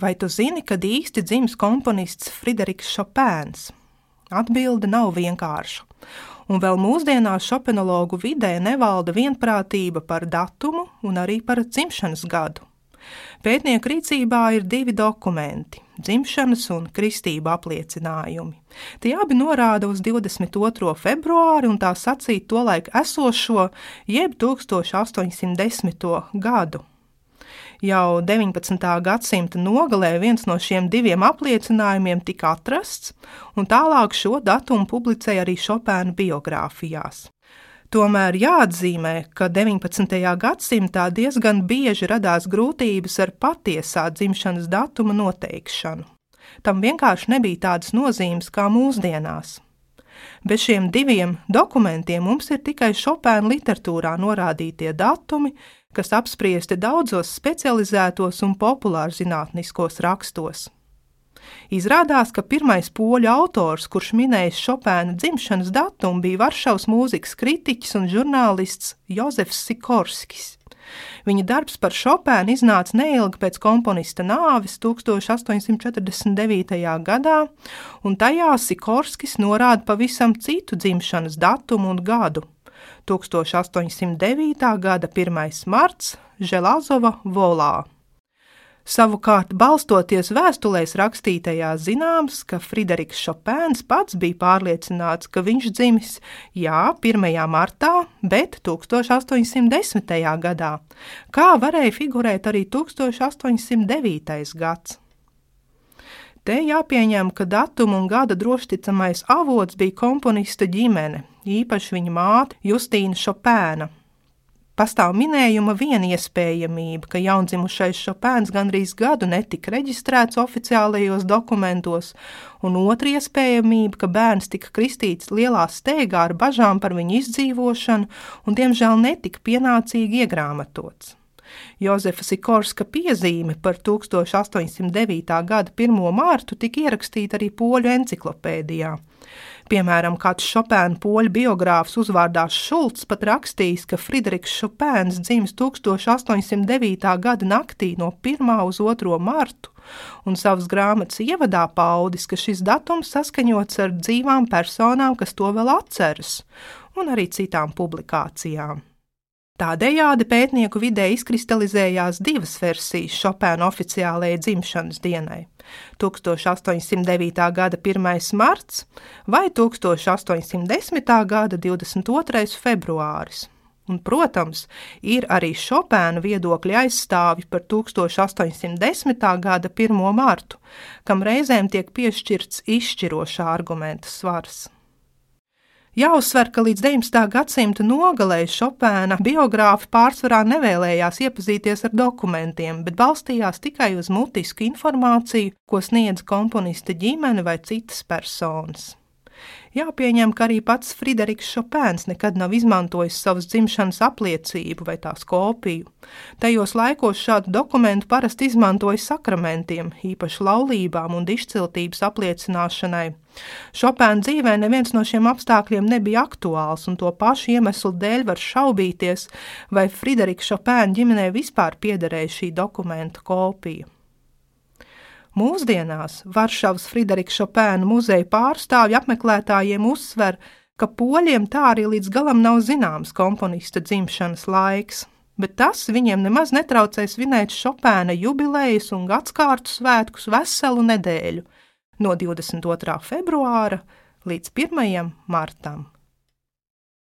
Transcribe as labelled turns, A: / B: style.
A: Vai tu zini, kad īsti dzimis komponists Frideriks Šopēns? Atbilde nav vienkārša. Un vēl mūsdienās šopenologu vidē nevalda vienprātība par datumu un arī par dzimšanas gadu. Pētnieku rīcībā ir divi dokumenti - dzimšanas un kristība apliecinājumi. Tie abi norāda uz 22. februāri un tā sacīt tolaik esošo, jeb 1810. gadu. Jau 19. gadsimta nogalē viens no šiem diviem apliecinājumiem tika atrasts, un tālāk šo datumu publicēja arī Šopēna biogrāfijās. Tomēr jāatzīmē, ka 19. gadsimtā diezgan bieži radās grūtības ar patiesā dzimšanas datuma noteikšanu. Tam vienkārši nebija tādas nozīmes kā mūsdienās. Bez šiem diviem dokumentiem mums ir tikai Šopēna literatūrā norādītie datumi, kas apspriesti daudzos specializētos un populārzinātniskos rakstos. Izrādās, ka pirmais poļu autors, kurš minējis Šopēna dzimšanas datumu, bija Varšavas mūzikas kritiķis un žurnālists Jozefs Sikorskis. Viņa darbs par Šopēnu iznāca neilgi pēc komponista nāves 1849. gadā, un tajā Sikorskis norāda pavisam citu dzimšanas datumu un gadu 1809. gada 1. marts Želazova volā. Savukārt, balstoties vēstulēs rakstītajā, zināms, ka Frideriks Šopēns pats bija pārliecināts, ka viņš dzimis jā, 1. martā, bet 1810. gadā, kā varēja figurēt arī 1809. gads. Te jāpieņem, ka datuma un gada drošticamais avots bija komponista ģimene, īpaši viņa māte Justīna Šopēna. Pastāv minējuma viena iespējamība, ka jaundzimušais Šopēns gandrīz gadu netika reģistrēts oficiālajos dokumentos, un otra iespējamība, ka bērns tika kristīts lielā steigā ar bažām par viņa izdzīvošanu un, diemžēl, netika pienācīgi iegrāmatots. Jozefa Sikorska piezīme par 1809. gada 1. mārtu tika ierakstīta arī poļu enciklopēdijā. Piemēram, kāds Šopēna poļu biogrāfs uzvārdā Šulcs pat rakstījis, ka Frideriks Šopēns dzimis 1809. gada naktī no 1. uz 2. martu, un savas grāmatas ievadā paudis, ka šis datums saskaņots ar dzīvām personām, kas to vēl atceras, un arī citām publikācijām. Tādējādi pētnieku vidē izkristalizējās divas versijas Šopēna oficiālajai dzimšanas dienai - 1809. gada 1. marts vai 1810. gada 22. februāris. Un, protams, ir arī Šopēna viedokļa aizstāvji par 1810. gada 1. martu, kam reizēm tiek piešķirts izšķirošā argumenta svars. Jāuzsver, ka līdz 19. gadsimta nogalē Šopēna biogrāfi pārsvarā nevēlējās iepazīties ar dokumentiem, bet balstījās tikai uz mutisku informāciju, ko sniedz komponista ģimene vai citas personas. Jāpieņem, ka arī pats Frideriks Šopēns nekad nav izmantojis savas dzimšanas apliecību vai tās kopiju. Tajos laikos šādu dokumentu parasti izmantoja sakramentiem, īpaši laulībām un dišciltības apliecināšanai. Šopēna dzīvē neviens no šiem apstākļiem nebija aktuāls, un to pašu iemeslu dēļ var šaubīties, vai Friderika Šopēna ģimenei vispār piederēja šī dokumenta kopija. Mūsdienās Varšavas Friderika Šopēna muzeja pārstāvji apmeklētājiem uzsver, ka poļiem tā arī līdz galam nav zināms komponista dzimšanas laiks, bet tas viņiem nemaz netraucē svinēt Šopēna jubilejas un gadsimtu svētkus veselu nedēļu, no 22. februāra līdz 1. martam.